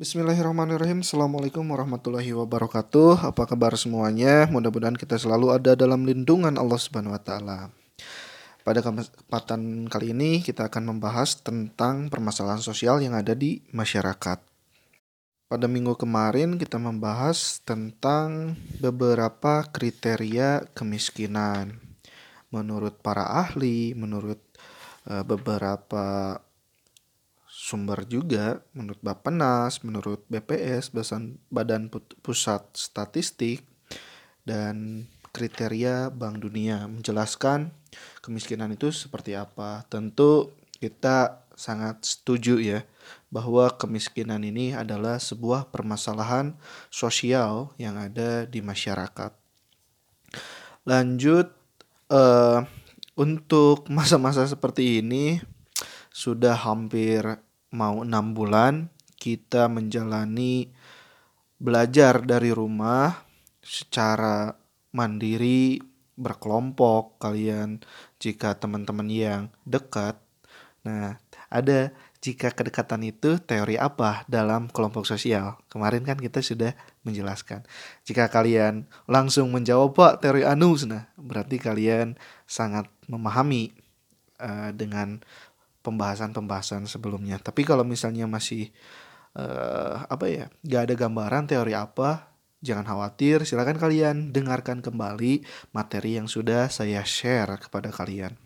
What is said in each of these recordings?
Bismillahirrahmanirrahim. Assalamualaikum warahmatullahi wabarakatuh. Apa kabar semuanya? Mudah-mudahan kita selalu ada dalam lindungan Allah subhanahu wa ta'ala. Pada kesempatan kali ini kita akan membahas tentang permasalahan sosial yang ada di masyarakat. Pada minggu kemarin kita membahas tentang beberapa kriteria kemiskinan. Menurut para ahli, menurut uh, beberapa sumber juga menurut Bappenas, menurut BPS, Badan Pusat Statistik dan kriteria Bank Dunia menjelaskan kemiskinan itu seperti apa. Tentu kita sangat setuju ya bahwa kemiskinan ini adalah sebuah permasalahan sosial yang ada di masyarakat. Lanjut uh, untuk masa-masa seperti ini sudah hampir mau enam bulan kita menjalani belajar dari rumah secara mandiri berkelompok kalian jika teman-teman yang dekat. Nah ada jika kedekatan itu teori apa dalam kelompok sosial? Kemarin kan kita sudah menjelaskan. Jika kalian langsung menjawab pak teori anus nah berarti kalian sangat memahami uh, dengan pembahasan-pembahasan sebelumnya. Tapi kalau misalnya masih uh, apa ya, gak ada gambaran teori apa, jangan khawatir. Silakan kalian dengarkan kembali materi yang sudah saya share kepada kalian.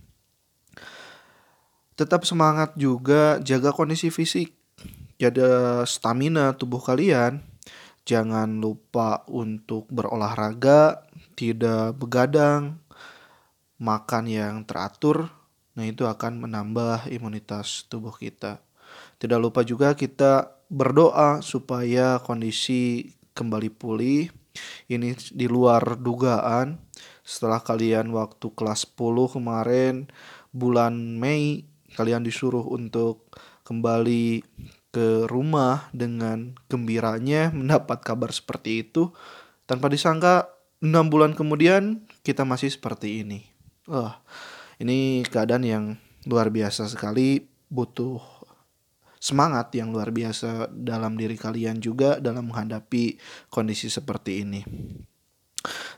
Tetap semangat juga, jaga kondisi fisik, jaga stamina tubuh kalian. Jangan lupa untuk berolahraga, tidak begadang, makan yang teratur, Nah, itu akan menambah imunitas tubuh kita. Tidak lupa juga kita berdoa supaya kondisi kembali pulih. Ini di luar dugaan. Setelah kalian waktu kelas 10 kemarin bulan Mei kalian disuruh untuk kembali ke rumah dengan gembiranya mendapat kabar seperti itu tanpa disangka enam bulan kemudian kita masih seperti ini. Wah, ini keadaan yang luar biasa sekali, butuh semangat yang luar biasa dalam diri kalian juga dalam menghadapi kondisi seperti ini.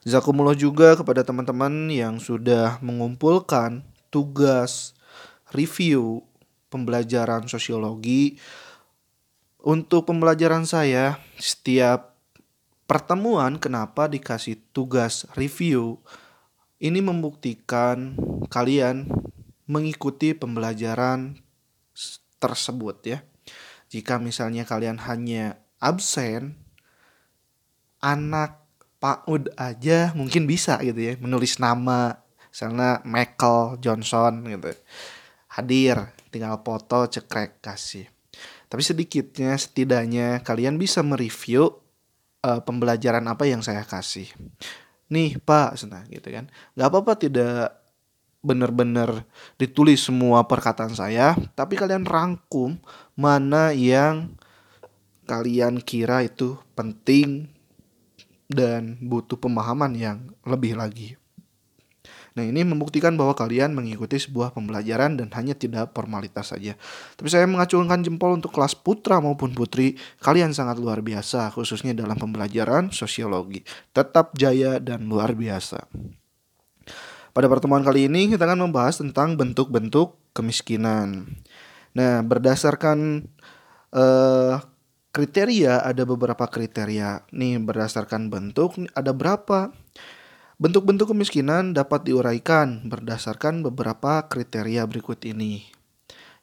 Zakumullah juga kepada teman-teman yang sudah mengumpulkan tugas review pembelajaran sosiologi. Untuk pembelajaran saya, setiap pertemuan kenapa dikasih tugas review ini membuktikan kalian mengikuti pembelajaran tersebut ya. Jika misalnya kalian hanya absen, anak PAUD aja mungkin bisa gitu ya menulis nama misalnya Michael Johnson gitu. Hadir, tinggal foto cekrek kasih. Tapi sedikitnya setidaknya kalian bisa mereview uh, pembelajaran apa yang saya kasih nih pak senang gitu kan. Nggak apa-apa tidak benar-benar ditulis semua perkataan saya tapi kalian rangkum mana yang kalian kira itu penting dan butuh pemahaman yang lebih lagi Nah ini membuktikan bahwa kalian mengikuti sebuah pembelajaran dan hanya tidak formalitas saja. Tapi saya mengacungkan jempol untuk kelas putra maupun putri. Kalian sangat luar biasa khususnya dalam pembelajaran sosiologi. Tetap jaya dan luar biasa. Pada pertemuan kali ini kita akan membahas tentang bentuk-bentuk kemiskinan. Nah berdasarkan uh, kriteria ada beberapa kriteria. Nih berdasarkan bentuk ada berapa? Bentuk-bentuk kemiskinan dapat diuraikan berdasarkan beberapa kriteria berikut ini.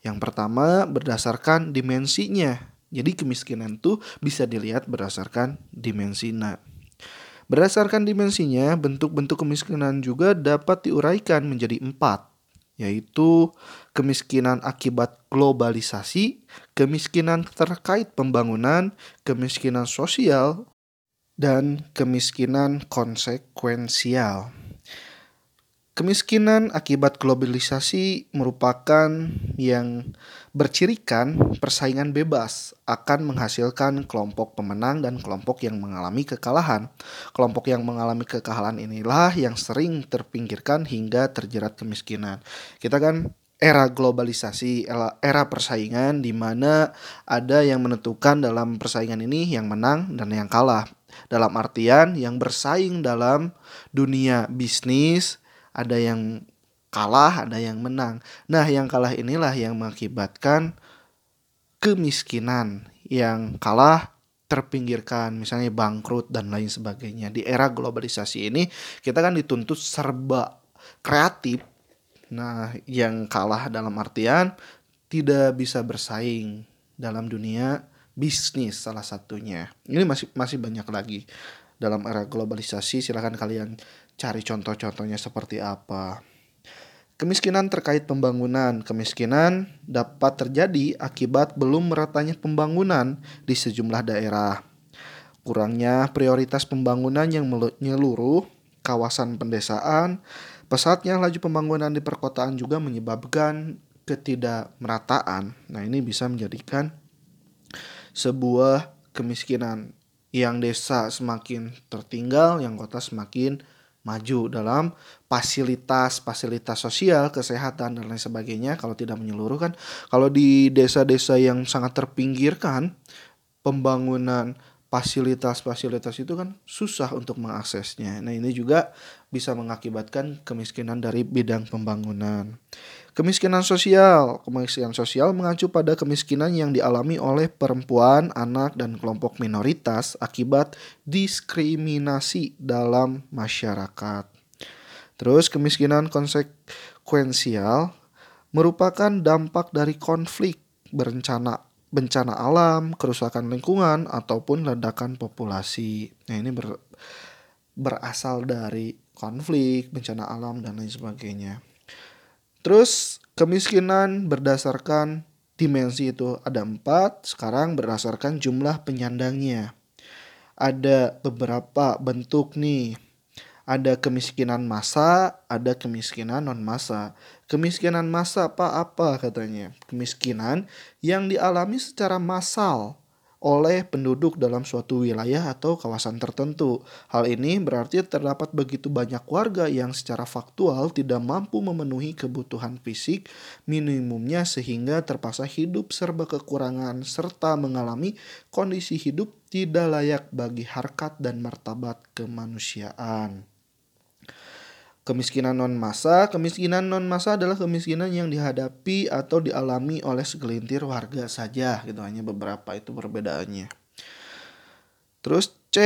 Yang pertama, berdasarkan dimensinya. Jadi kemiskinan itu bisa dilihat berdasarkan dimensinya. Berdasarkan dimensinya, bentuk-bentuk kemiskinan juga dapat diuraikan menjadi empat, yaitu kemiskinan akibat globalisasi, kemiskinan terkait pembangunan, kemiskinan sosial, dan kemiskinan konsekuensial. Kemiskinan akibat globalisasi merupakan yang bercirikan persaingan bebas akan menghasilkan kelompok pemenang dan kelompok yang mengalami kekalahan. Kelompok yang mengalami kekalahan inilah yang sering terpinggirkan hingga terjerat kemiskinan. Kita kan era globalisasi, era, persaingan di mana ada yang menentukan dalam persaingan ini yang menang dan yang kalah. Dalam artian yang bersaing dalam dunia bisnis, ada yang kalah, ada yang menang. Nah, yang kalah inilah yang mengakibatkan kemiskinan. Yang kalah terpinggirkan, misalnya bangkrut dan lain sebagainya. Di era globalisasi ini kita kan dituntut serba kreatif Nah, yang kalah dalam artian tidak bisa bersaing dalam dunia bisnis salah satunya. Ini masih masih banyak lagi dalam era globalisasi. Silahkan kalian cari contoh-contohnya seperti apa. Kemiskinan terkait pembangunan. Kemiskinan dapat terjadi akibat belum meratanya pembangunan di sejumlah daerah. Kurangnya prioritas pembangunan yang menyeluruh kawasan pendesaan, Pesatnya laju pembangunan di perkotaan juga menyebabkan ketidakmerataan. Nah, ini bisa menjadikan sebuah kemiskinan yang desa semakin tertinggal, yang kota semakin maju dalam fasilitas-fasilitas sosial, kesehatan dan lain sebagainya kalau tidak menyeluruh kan. Kalau di desa-desa yang sangat terpinggirkan, pembangunan fasilitas-fasilitas itu kan susah untuk mengaksesnya. Nah, ini juga bisa mengakibatkan kemiskinan dari bidang pembangunan. Kemiskinan sosial. Kemiskinan sosial mengacu pada kemiskinan yang dialami oleh perempuan, anak, dan kelompok minoritas akibat diskriminasi dalam masyarakat. Terus kemiskinan konsekuensial merupakan dampak dari konflik berencana bencana alam, kerusakan lingkungan, ataupun ledakan populasi. Nah ini ber, berasal dari konflik, bencana alam, dan lain sebagainya. Terus kemiskinan berdasarkan dimensi itu ada empat, sekarang berdasarkan jumlah penyandangnya. Ada beberapa bentuk nih ada kemiskinan massa, ada kemiskinan non massa. Kemiskinan massa apa apa katanya? Kemiskinan yang dialami secara massal oleh penduduk dalam suatu wilayah atau kawasan tertentu. Hal ini berarti terdapat begitu banyak warga yang secara faktual tidak mampu memenuhi kebutuhan fisik minimumnya sehingga terpaksa hidup serba kekurangan serta mengalami kondisi hidup tidak layak bagi harkat dan martabat kemanusiaan. Kemiskinan non masa, kemiskinan non masa adalah kemiskinan yang dihadapi atau dialami oleh segelintir warga saja, gitu hanya beberapa itu perbedaannya. Terus C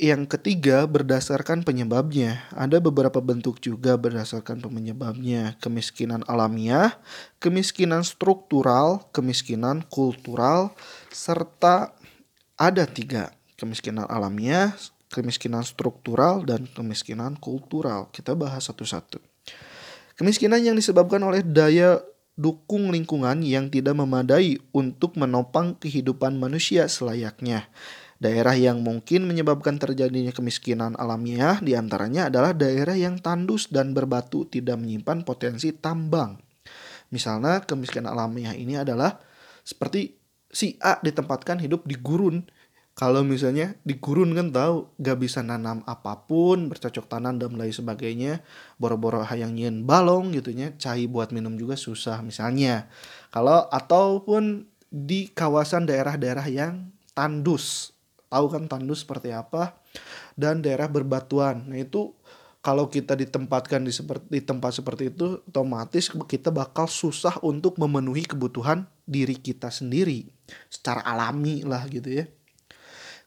yang ketiga berdasarkan penyebabnya. Ada beberapa bentuk juga berdasarkan penyebabnya. Kemiskinan alamiah, kemiskinan struktural, kemiskinan kultural, serta ada tiga. Kemiskinan alamiah, kemiskinan struktural dan kemiskinan kultural. Kita bahas satu-satu. Kemiskinan yang disebabkan oleh daya dukung lingkungan yang tidak memadai untuk menopang kehidupan manusia selayaknya. Daerah yang mungkin menyebabkan terjadinya kemiskinan alamiah di antaranya adalah daerah yang tandus dan berbatu tidak menyimpan potensi tambang. Misalnya kemiskinan alamiah ini adalah seperti si A ditempatkan hidup di gurun kalau misalnya di gurun kan tahu gak bisa nanam apa pun bercocok tanam dan lain sebagainya boro-boro hayang nyen balong gitu nya cai buat minum juga susah misalnya. Kalau ataupun di kawasan daerah-daerah yang tandus tahu kan tandus seperti apa? Dan daerah berbatuan nah itu kalau kita ditempatkan di seperti di tempat seperti itu otomatis kita bakal susah untuk memenuhi kebutuhan diri kita sendiri secara alami lah gitu ya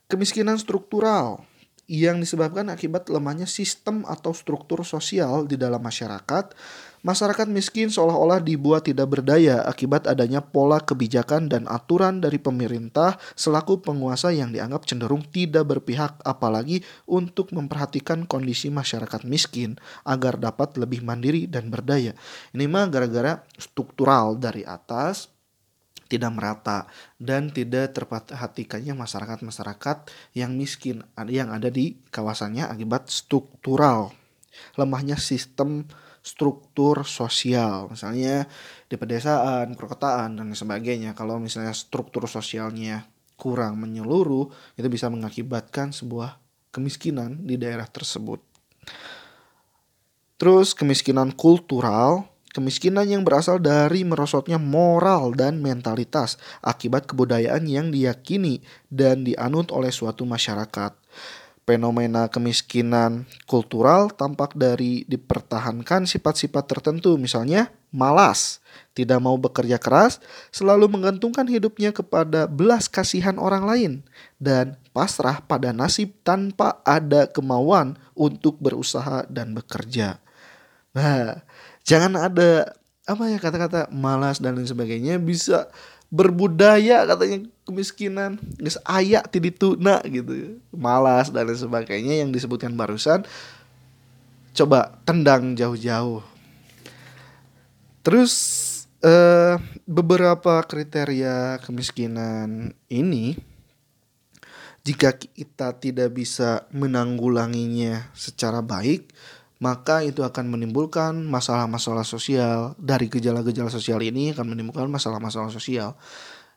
Kemiskinan struktural yang disebabkan akibat lemahnya sistem atau struktur sosial di dalam masyarakat, masyarakat miskin seolah-olah dibuat tidak berdaya akibat adanya pola kebijakan dan aturan dari pemerintah selaku penguasa yang dianggap cenderung tidak berpihak apalagi untuk memperhatikan kondisi masyarakat miskin agar dapat lebih mandiri dan berdaya. Ini mah gara-gara struktural dari atas tidak merata dan tidak terperhatikannya masyarakat-masyarakat yang miskin yang ada di kawasannya akibat struktural lemahnya sistem struktur sosial. Misalnya di pedesaan perkotaan dan sebagainya. Kalau misalnya struktur sosialnya kurang menyeluruh itu bisa mengakibatkan sebuah kemiskinan di daerah tersebut. Terus kemiskinan kultural Kemiskinan yang berasal dari merosotnya moral dan mentalitas akibat kebudayaan yang diyakini dan dianut oleh suatu masyarakat. Fenomena kemiskinan kultural tampak dari dipertahankan sifat-sifat tertentu, misalnya malas, tidak mau bekerja keras, selalu menggantungkan hidupnya kepada belas kasihan orang lain, dan pasrah pada nasib tanpa ada kemauan untuk berusaha dan bekerja. Nah, jangan ada apa ya kata-kata malas dan lain sebagainya bisa berbudaya katanya kemiskinan. Guys ayak tuna gitu. Malas dan lain sebagainya yang disebutkan barusan. Coba tendang jauh-jauh. Terus eh, beberapa kriteria kemiskinan ini jika kita tidak bisa menanggulanginya secara baik maka itu akan menimbulkan masalah-masalah sosial. Dari gejala-gejala sosial ini akan menimbulkan masalah-masalah sosial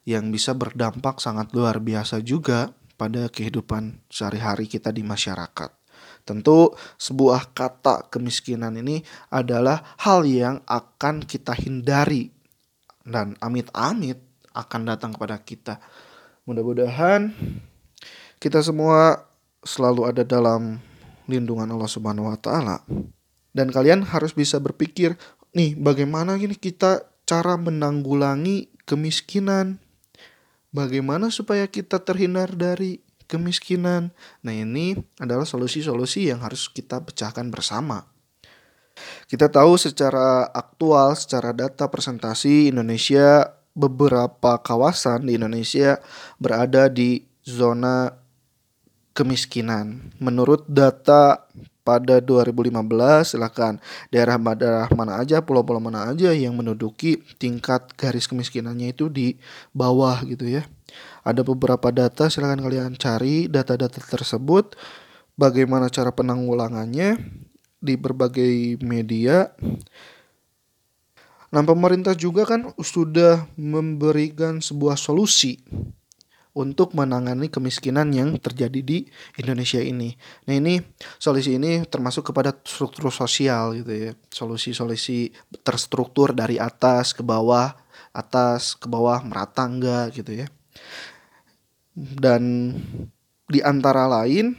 yang bisa berdampak sangat luar biasa juga pada kehidupan sehari-hari kita di masyarakat. Tentu sebuah kata kemiskinan ini adalah hal yang akan kita hindari dan amit-amit akan datang kepada kita. Mudah-mudahan kita semua selalu ada dalam lindungan Allah Subhanahu wa taala. Dan kalian harus bisa berpikir, nih bagaimana ini kita cara menanggulangi kemiskinan? Bagaimana supaya kita terhindar dari kemiskinan? Nah, ini adalah solusi-solusi yang harus kita pecahkan bersama. Kita tahu secara aktual, secara data presentasi Indonesia beberapa kawasan di Indonesia berada di zona kemiskinan. Menurut data pada 2015 silakan daerah-daerah mana aja pulau-pulau mana aja yang menduduki tingkat garis kemiskinannya itu di bawah gitu ya. Ada beberapa data silakan kalian cari data-data tersebut bagaimana cara penanggulangannya di berbagai media. Nah, pemerintah juga kan sudah memberikan sebuah solusi untuk menangani kemiskinan yang terjadi di Indonesia ini. Nah ini solusi ini termasuk kepada struktur sosial gitu ya, solusi-solusi terstruktur dari atas ke bawah, atas ke bawah merata enggak gitu ya. Dan di antara lain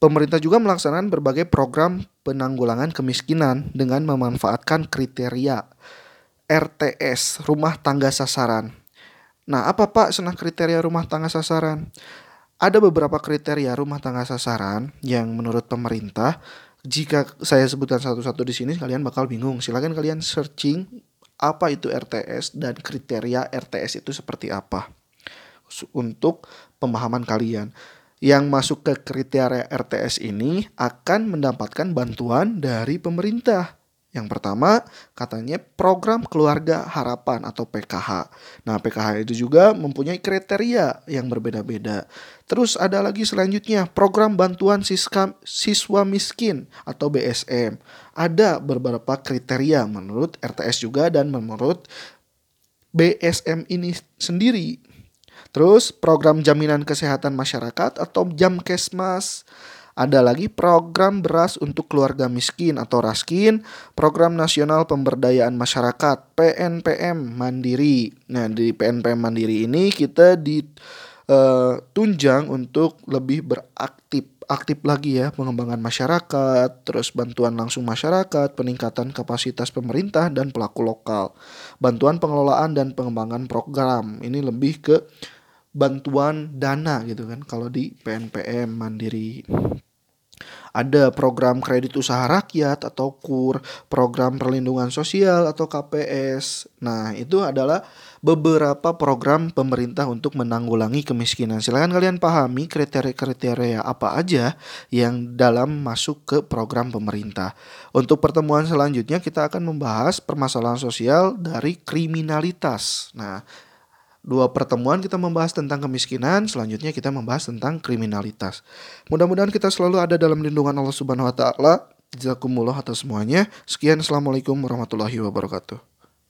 pemerintah juga melaksanakan berbagai program penanggulangan kemiskinan dengan memanfaatkan kriteria RTS, rumah tangga sasaran Nah, apa Pak senang kriteria rumah tangga sasaran? Ada beberapa kriteria rumah tangga sasaran yang menurut pemerintah jika saya sebutkan satu-satu di sini kalian bakal bingung. Silakan kalian searching apa itu RTS dan kriteria RTS itu seperti apa untuk pemahaman kalian. Yang masuk ke kriteria RTS ini akan mendapatkan bantuan dari pemerintah. Yang pertama, katanya program keluarga harapan atau PKH. Nah, PKH itu juga mempunyai kriteria yang berbeda-beda. Terus ada lagi selanjutnya, program bantuan siswa, siswa miskin atau BSM. Ada beberapa kriteria menurut RTS juga dan menurut BSM ini sendiri. Terus program jaminan kesehatan masyarakat atau Jamkesmas ada lagi program beras untuk keluarga miskin atau raskin, program nasional pemberdayaan masyarakat PNPM Mandiri. Nah, di PNPM Mandiri ini kita ditunjang uh, untuk lebih beraktif aktif lagi ya pengembangan masyarakat, terus bantuan langsung masyarakat, peningkatan kapasitas pemerintah dan pelaku lokal, bantuan pengelolaan dan pengembangan program. Ini lebih ke bantuan dana gitu kan kalau di PNPM Mandiri. Ada program kredit usaha rakyat atau KUR, program perlindungan sosial atau KPS. Nah, itu adalah beberapa program pemerintah untuk menanggulangi kemiskinan. Silahkan kalian pahami kriteria-kriteria apa aja yang dalam masuk ke program pemerintah. Untuk pertemuan selanjutnya kita akan membahas permasalahan sosial dari kriminalitas. Nah, dua pertemuan kita membahas tentang kemiskinan, selanjutnya kita membahas tentang kriminalitas. Mudah-mudahan kita selalu ada dalam lindungan Allah Subhanahu wa taala. Jazakumullah atas semuanya. Sekian assalamualaikum warahmatullahi wabarakatuh.